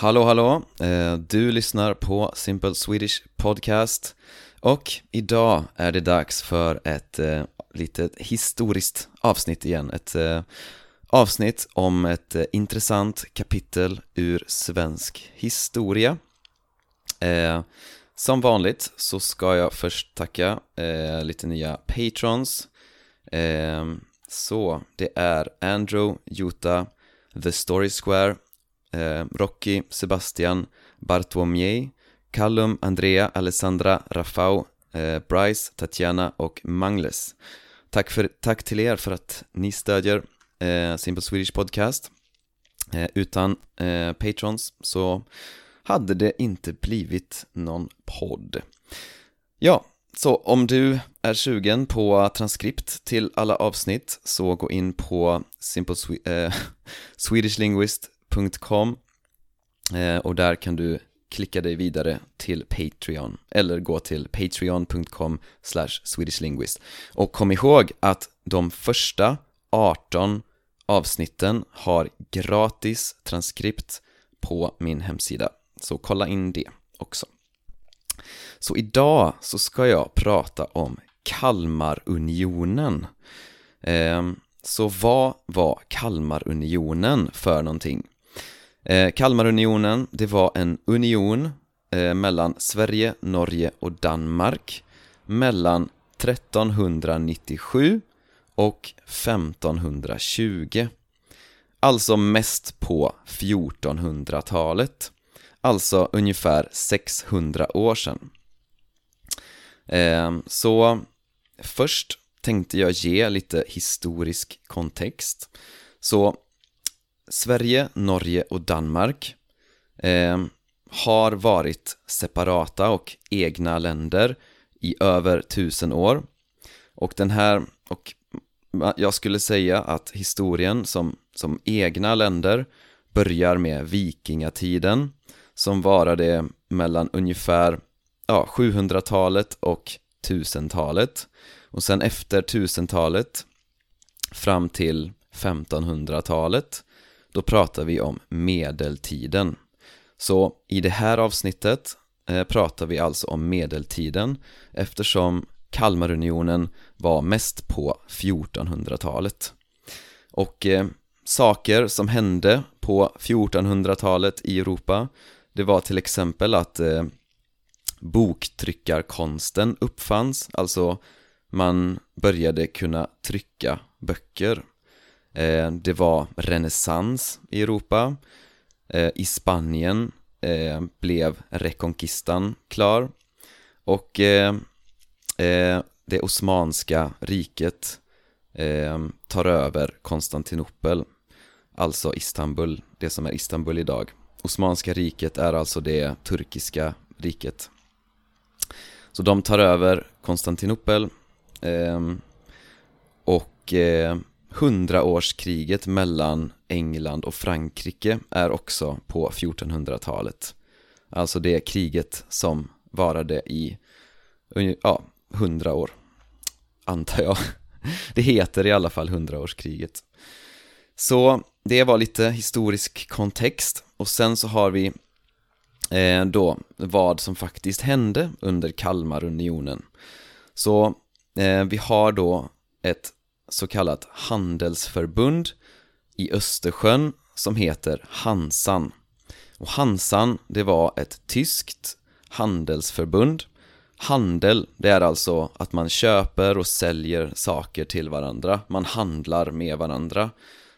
Hallå hallå, eh, du lyssnar på Simple Swedish Podcast och idag är det dags för ett eh, litet historiskt avsnitt igen. Ett eh, avsnitt om ett intressant kapitel ur svensk historia. Som vanligt så ska jag först tacka lite nya patrons. Så det är Andrew, Jota, The Story Square, eh, Rocky, Sebastian, Bartłomiej, Callum, Andrea, Alessandra, Rafał, eh, Bryce, Tatjana och Mangles. Tack, för, tack till er för att ni stödjer eh, Simple Swedish Podcast. Eh, utan eh, patrons så hade det inte blivit någon podd. Ja, så om du är sugen på transkript till alla avsnitt så gå in på simple eh, swedishlinguist.com eh, och där kan du klicka dig vidare till Patreon eller gå till patreon.com swedishlinguist och kom ihåg att de första 18 avsnitten har gratis transkript på min hemsida så kolla in det också. Så idag så ska jag prata om Kalmarunionen. Ehm, så vad var Kalmarunionen för någonting? Eh, Kalmarunionen, det var en union eh, mellan Sverige, Norge och Danmark mellan 1397 och 1520. Alltså mest på 1400-talet. Alltså ungefär 600 år sedan. Eh, så först tänkte jag ge lite historisk kontext. Så Sverige, Norge och Danmark eh, har varit separata och egna länder i över tusen år. Och den här, och jag skulle säga att historien som, som egna länder börjar med vikingatiden som varade mellan ungefär ja, 700-talet och 1000-talet och sen efter 1000-talet fram till 1500-talet då pratar vi om medeltiden så i det här avsnittet eh, pratar vi alltså om medeltiden eftersom Kalmarunionen var mest på 1400-talet och eh, saker som hände på 1400-talet i Europa det var till exempel att eh, boktryckarkonsten uppfanns, alltså man började kunna trycka böcker. Eh, det var renässans i Europa. Eh, I Spanien eh, blev Reconquistan klar. Och det osmanska riket tar över Konstantinopel, alltså Istanbul, det som är Istanbul idag. Osmanska riket är alltså det turkiska riket. Så de tar över Konstantinopel och hundraårskriget mellan England och Frankrike är också på 1400-talet. Alltså det kriget som varade i ja, hundra år, antar jag. Det heter i alla fall hundraårskriget. Så det var lite historisk kontext och sen så har vi eh, då vad som faktiskt hände under Kalmarunionen. Så eh, vi har då ett så kallat handelsförbund i Östersjön som heter Hansan. Och Hansan, det var ett tyskt handelsförbund. Handel, det är alltså att man köper och säljer saker till varandra. Man handlar med varandra.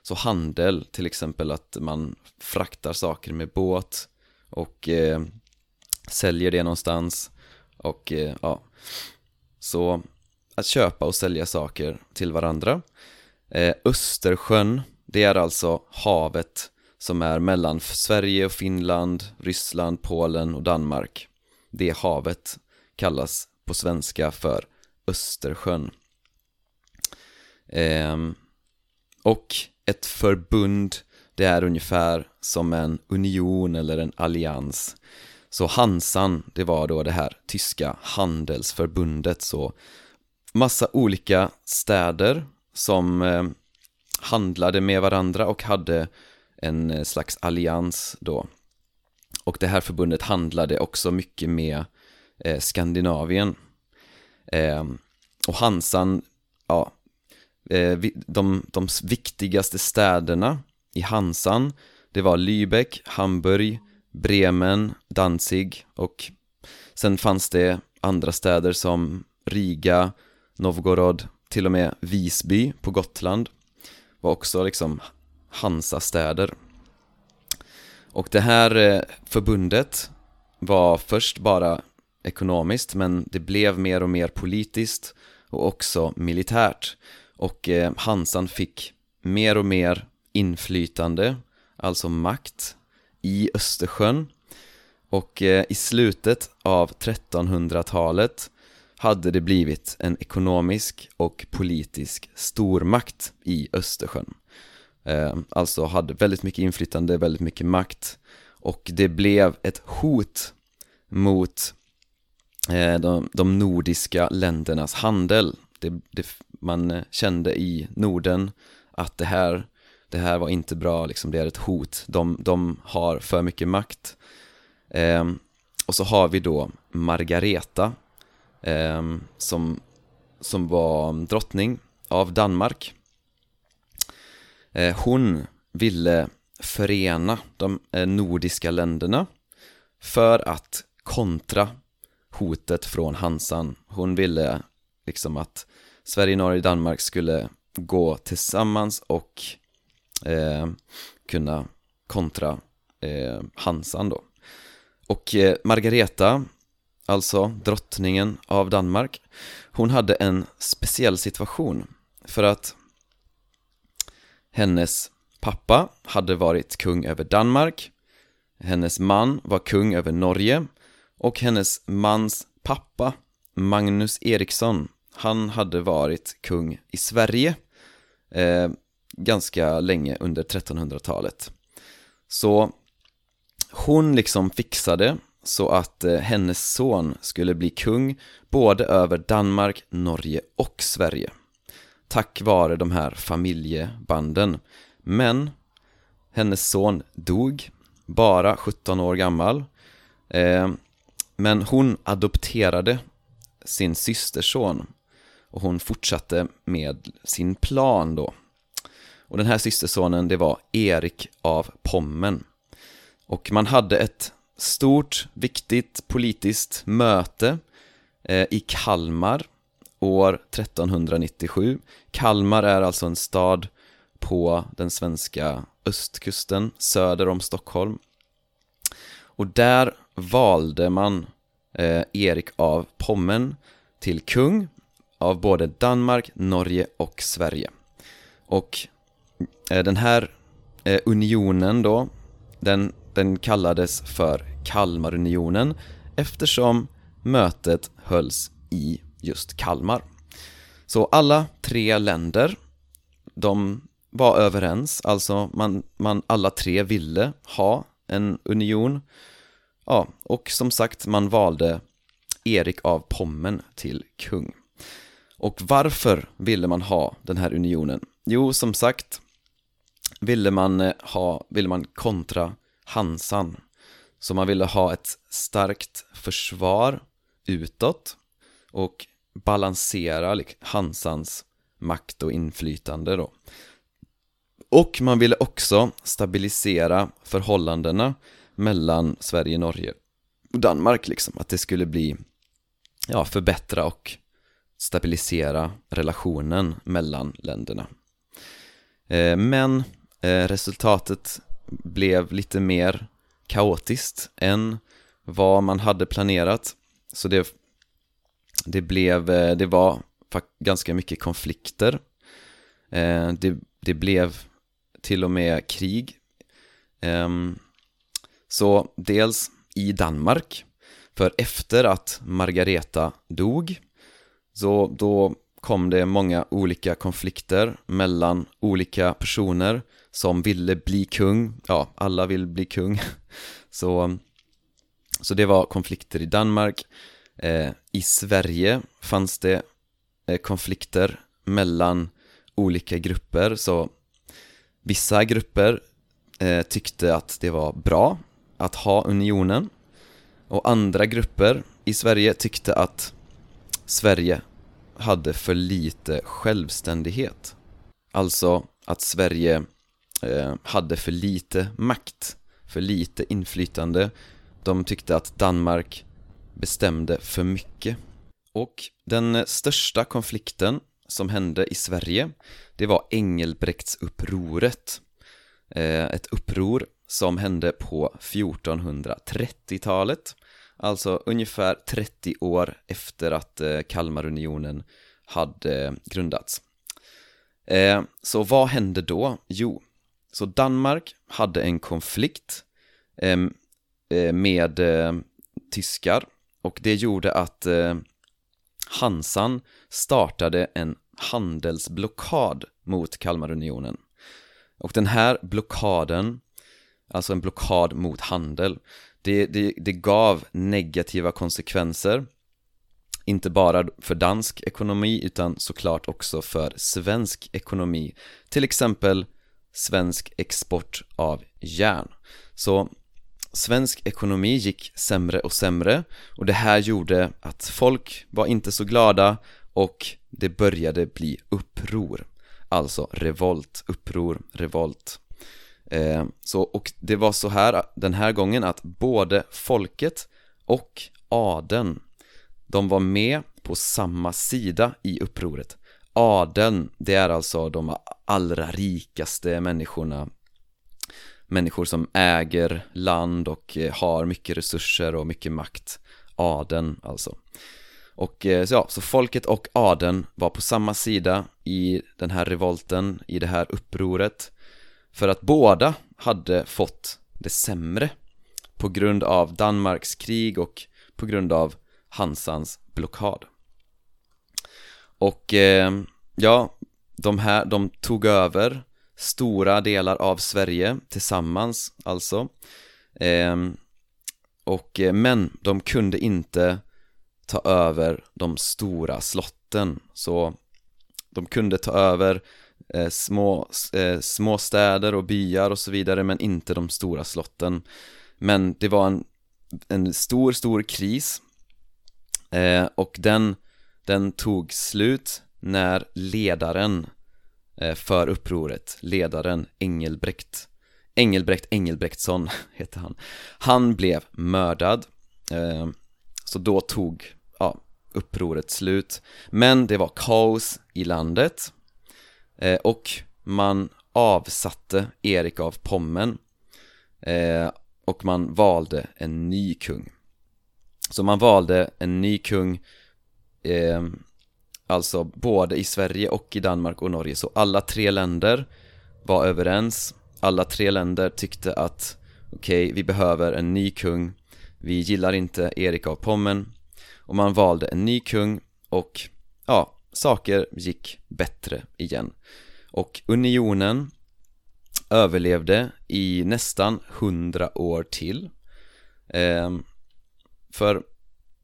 Så handel, till exempel att man fraktar saker med båt och eh, säljer det någonstans och eh, ja Så att köpa och sälja saker till varandra. Eh, Östersjön, det är alltså havet som är mellan Sverige och Finland, Ryssland, Polen och Danmark. Det havet kallas på svenska för Östersjön. Eh, Och ett förbund det är ungefär som en union eller en allians. Så Hansan, det var då det här tyska handelsförbundet. Så Massa olika städer som eh, handlade med varandra och hade en eh, slags allians då och det här förbundet handlade också mycket med eh, Skandinavien. Eh, och Hansan, ja, eh, de, de viktigaste städerna i Hansan, det var Lübeck, Hamburg, Bremen, Danzig och sen fanns det andra städer som Riga, Novgorod, till och med Visby på Gotland var också liksom Hansa-städer. Och det här eh, förbundet var först bara ekonomiskt men det blev mer och mer politiskt och också militärt. Och eh, Hansan fick mer och mer inflytande, alltså makt, i Östersjön. Och eh, i slutet av 1300-talet hade det blivit en ekonomisk och politisk stormakt i Östersjön. Eh, alltså hade väldigt mycket inflytande, väldigt mycket makt och det blev ett hot mot eh, de, de nordiska ländernas handel. Det, det, man eh, kände i Norden att det här, det här var inte bra, liksom, det är ett hot. De, de har för mycket makt. Eh, och så har vi då Margareta Ehm, som, som var drottning av Danmark. Eh, hon ville förena de eh, nordiska länderna för att kontra hotet från Hansan. Hon ville liksom att Sverige, Norge och Danmark skulle gå tillsammans och eh, kunna kontra eh, Hansan då. Och eh, Margareta alltså drottningen av Danmark, hon hade en speciell situation för att hennes pappa hade varit kung över Danmark, hennes man var kung över Norge och hennes mans pappa, Magnus Eriksson, han hade varit kung i Sverige eh, ganska länge under 1300-talet. Så hon liksom fixade så att eh, hennes son skulle bli kung både över Danmark, Norge och Sverige. Tack vare de här familjebanden. Men hennes son dog bara 17 år gammal. Eh, men hon adopterade sin systerson och hon fortsatte med sin plan då. Och den här systersonen det var Erik av Pommen. Och man hade ett stort, viktigt politiskt möte eh, i Kalmar år 1397. Kalmar är alltså en stad på den svenska östkusten söder om Stockholm. Och där valde man eh, Erik av Pommen till kung av både Danmark, Norge och Sverige. Och eh, den här eh, unionen då, den, den kallades för Kalmarunionen eftersom mötet hölls i just Kalmar. Så alla tre länder, de var överens, alltså man, man alla tre ville ha en union. Ja, och som sagt, man valde Erik av Pommen till kung. Och varför ville man ha den här unionen? Jo, som sagt, ville man eh, ha, ville man kontra Hansan så man ville ha ett starkt försvar utåt och balansera Hansans makt och inflytande då. Och man ville också stabilisera förhållandena mellan Sverige, Norge och Danmark liksom, att det skulle bli, ja, förbättra och stabilisera relationen mellan länderna. Eh, men eh, resultatet blev lite mer kaotiskt än vad man hade planerat. Så det, det blev, eh, det var ganska mycket konflikter. Eh, det, det blev till och med krig. Ehm, så dels i Danmark, för efter att Margareta dog, så då kom det många olika konflikter mellan olika personer som ville bli kung, ja, alla vill bli kung. Så, så det var konflikter i Danmark. Eh, I Sverige fanns det eh, konflikter mellan olika grupper. Så vissa grupper eh, tyckte att det var bra att ha unionen och andra grupper i Sverige tyckte att Sverige hade för lite självständighet. Alltså att Sverige eh, hade för lite makt, för lite inflytande. De tyckte att Danmark bestämde för mycket. Och den största konflikten som hände i Sverige, det var Engelbrektsupproret. Eh, ett uppror som hände på 1430-talet, alltså ungefär 30 år efter att eh, Kalmarunionen hade eh, grundats. Eh, så vad hände då? Jo, så Danmark hade en konflikt ehm, med tyskar och det gjorde att Hansan startade en handelsblockad mot Kalmarunionen. Och den här blockaden, alltså en blockad mot handel, det, det, det gav negativa konsekvenser inte bara för dansk ekonomi utan såklart också för svensk ekonomi. Till exempel svensk export av järn. Så svensk ekonomi gick sämre och sämre och det här gjorde att folk var inte så glada och det började bli uppror. Alltså revolt, uppror, revolt eh, så, Och det var så här den här gången att både folket och adeln De var med på samma sida i upproret. Adeln, det är alltså de allra rikaste människorna Människor som äger land och eh, har mycket resurser och mycket makt. Adeln alltså. Och eh, så, ja, så folket och adeln var på samma sida i den här revolten, i det här upproret. För att båda hade fått det sämre På grund av Danmarks krig och på grund av Hansans blockad. Och eh, ja, de här, de tog över stora delar av Sverige tillsammans alltså. Eh, och, eh, Men de kunde inte ta över de stora slotten. Så de kunde ta över eh, små, eh, små städer och byar och så vidare men inte de stora slotten. Men det var en, en stor, stor kris. Eh, och den, den tog slut när ledaren eh, för upproret, ledaren Engelbrekt Engelbrekt Engelbrektsson heter han. Han blev mördad. Eh, Så då tog ja, upproret slut. Men det var kaos i landet. Eh, och man avsatte Erik av Pommen eh, och man valde en ny kung. Så man valde en ny kung eh, Alltså både i Sverige och i Danmark och Norge. Så alla tre länder var överens. Alla tre länder tyckte att Okej, okay, vi behöver en ny kung. Vi gillar inte Erik av Pommen. Och man valde en ny kung och ja, saker gick bättre igen. Och unionen överlevde i nästan hundra år till. Eh, för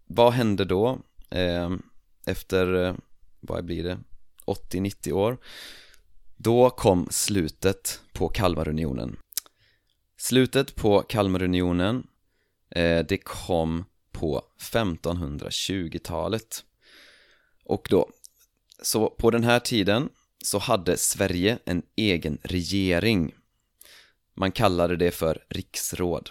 vad hände då? Ehm, eh, efter, vad blir det, 80-90 år? Då kom slutet på Kalmarunionen. Slutet på Kalmarunionen eh, det kom på 1520-talet. Och då, så på den här tiden så hade Sverige en egen regering. Man kallade det för riksråd.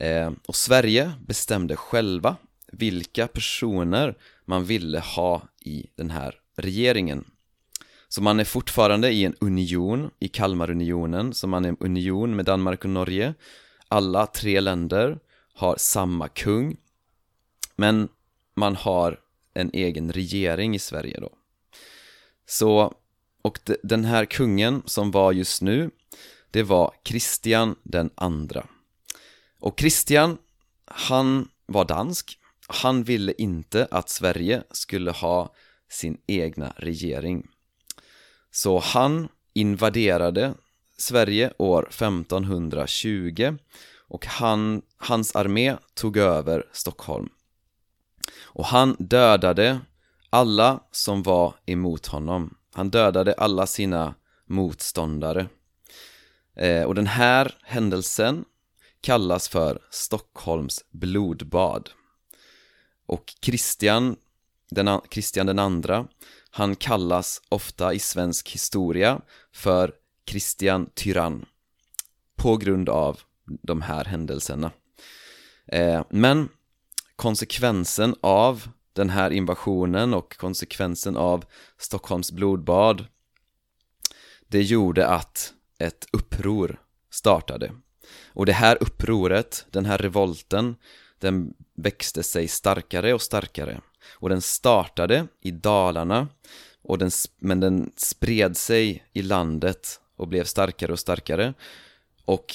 Eh, och Sverige bestämde själva vilka personer man ville ha i den här regeringen. Så man är fortfarande i en union, i Kalmarunionen, så man är en union med Danmark och Norge. Alla tre länder har samma kung men man har en egen regering i Sverige då så, och den här kungen som var just nu Det var Kristian den andra. Och Kristian, han var dansk. Han ville inte att Sverige skulle ha sin egna regering. Så han invaderade Sverige år 1520 och han, hans armé tog över Stockholm. Och han dödade alla som var emot honom Han dödade alla sina motståndare eh, Och den här händelsen kallas för Stockholms blodbad. Och Kristian den, Kristian den andra, han kallas ofta i svensk historia för Kristian Tyrann på grund av de här händelserna. Eh, men konsekvensen av den här invasionen och konsekvensen av Stockholms blodbad det gjorde att ett uppror startade. Och det här upproret, den här revolten, den växte sig starkare och starkare. Och den startade i Dalarna, och den, men den spred sig i landet och blev starkare och starkare. Och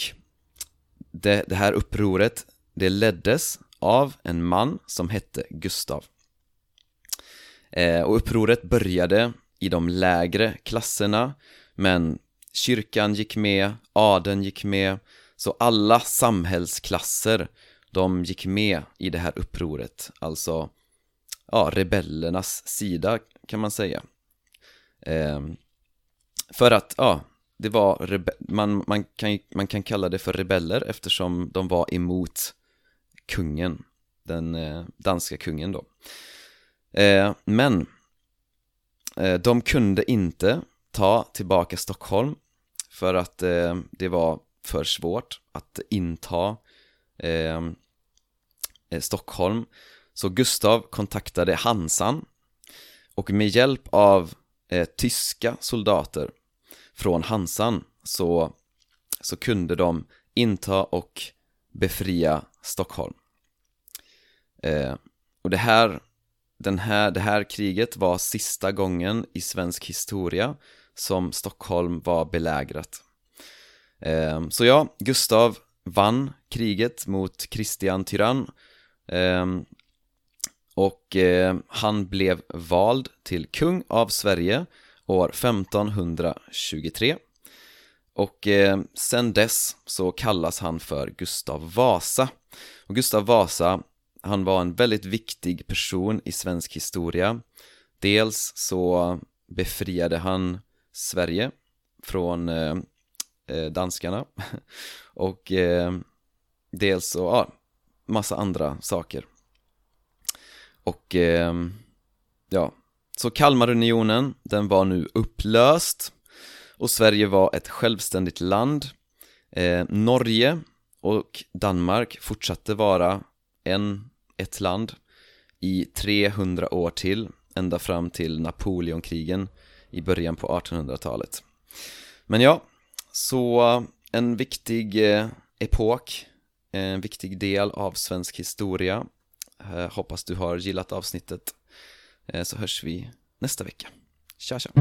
det, det här upproret, det leddes av en man som hette Gustav. Eh, och upproret började i de lägre klasserna, men kyrkan gick med, adeln gick med, så alla samhällsklasser, de gick med i det här upproret, alltså ja, rebellernas sida kan man säga. Eh, för att, ja, det var, man, man, kan, man kan kalla det för rebeller eftersom de var emot kungen, den eh, danska kungen då. Eh, men eh, de kunde inte ta tillbaka Stockholm för att eh, det var för svårt att inta ehm, eh, Stockholm. Så Gustav kontaktade Hansan och med hjälp av eh, tyska soldater från Hansan så, så kunde de inta och befria Stockholm. Eh, och det här, den här, det här kriget var sista gången i svensk historia som Stockholm var belägrat. Ehm, så ja, Gustav vann kriget mot Kristian Tyrann ehm, och eh, han blev vald till kung av Sverige år 1523 och eh, sen dess så kallas han för Gustav Vasa och Gustav Vasa, han var en väldigt viktig person i svensk historia Dels så befriade han Sverige från eh, eh danskarna och eh, dels så, ja, massa andra saker och eh, ja, så Kalmarunionen, den var nu upplöst och Sverige var ett självständigt land. Eh, Norge och Danmark fortsatte vara en, ett land i 300 år till, ända fram till Napoleonkrigen i början på 1800-talet. Men ja, så en viktig eh, epok, eh, en viktig del av svensk historia. Eh, hoppas du har gillat avsnittet. Så hörs vi nästa vecka. Tja tja!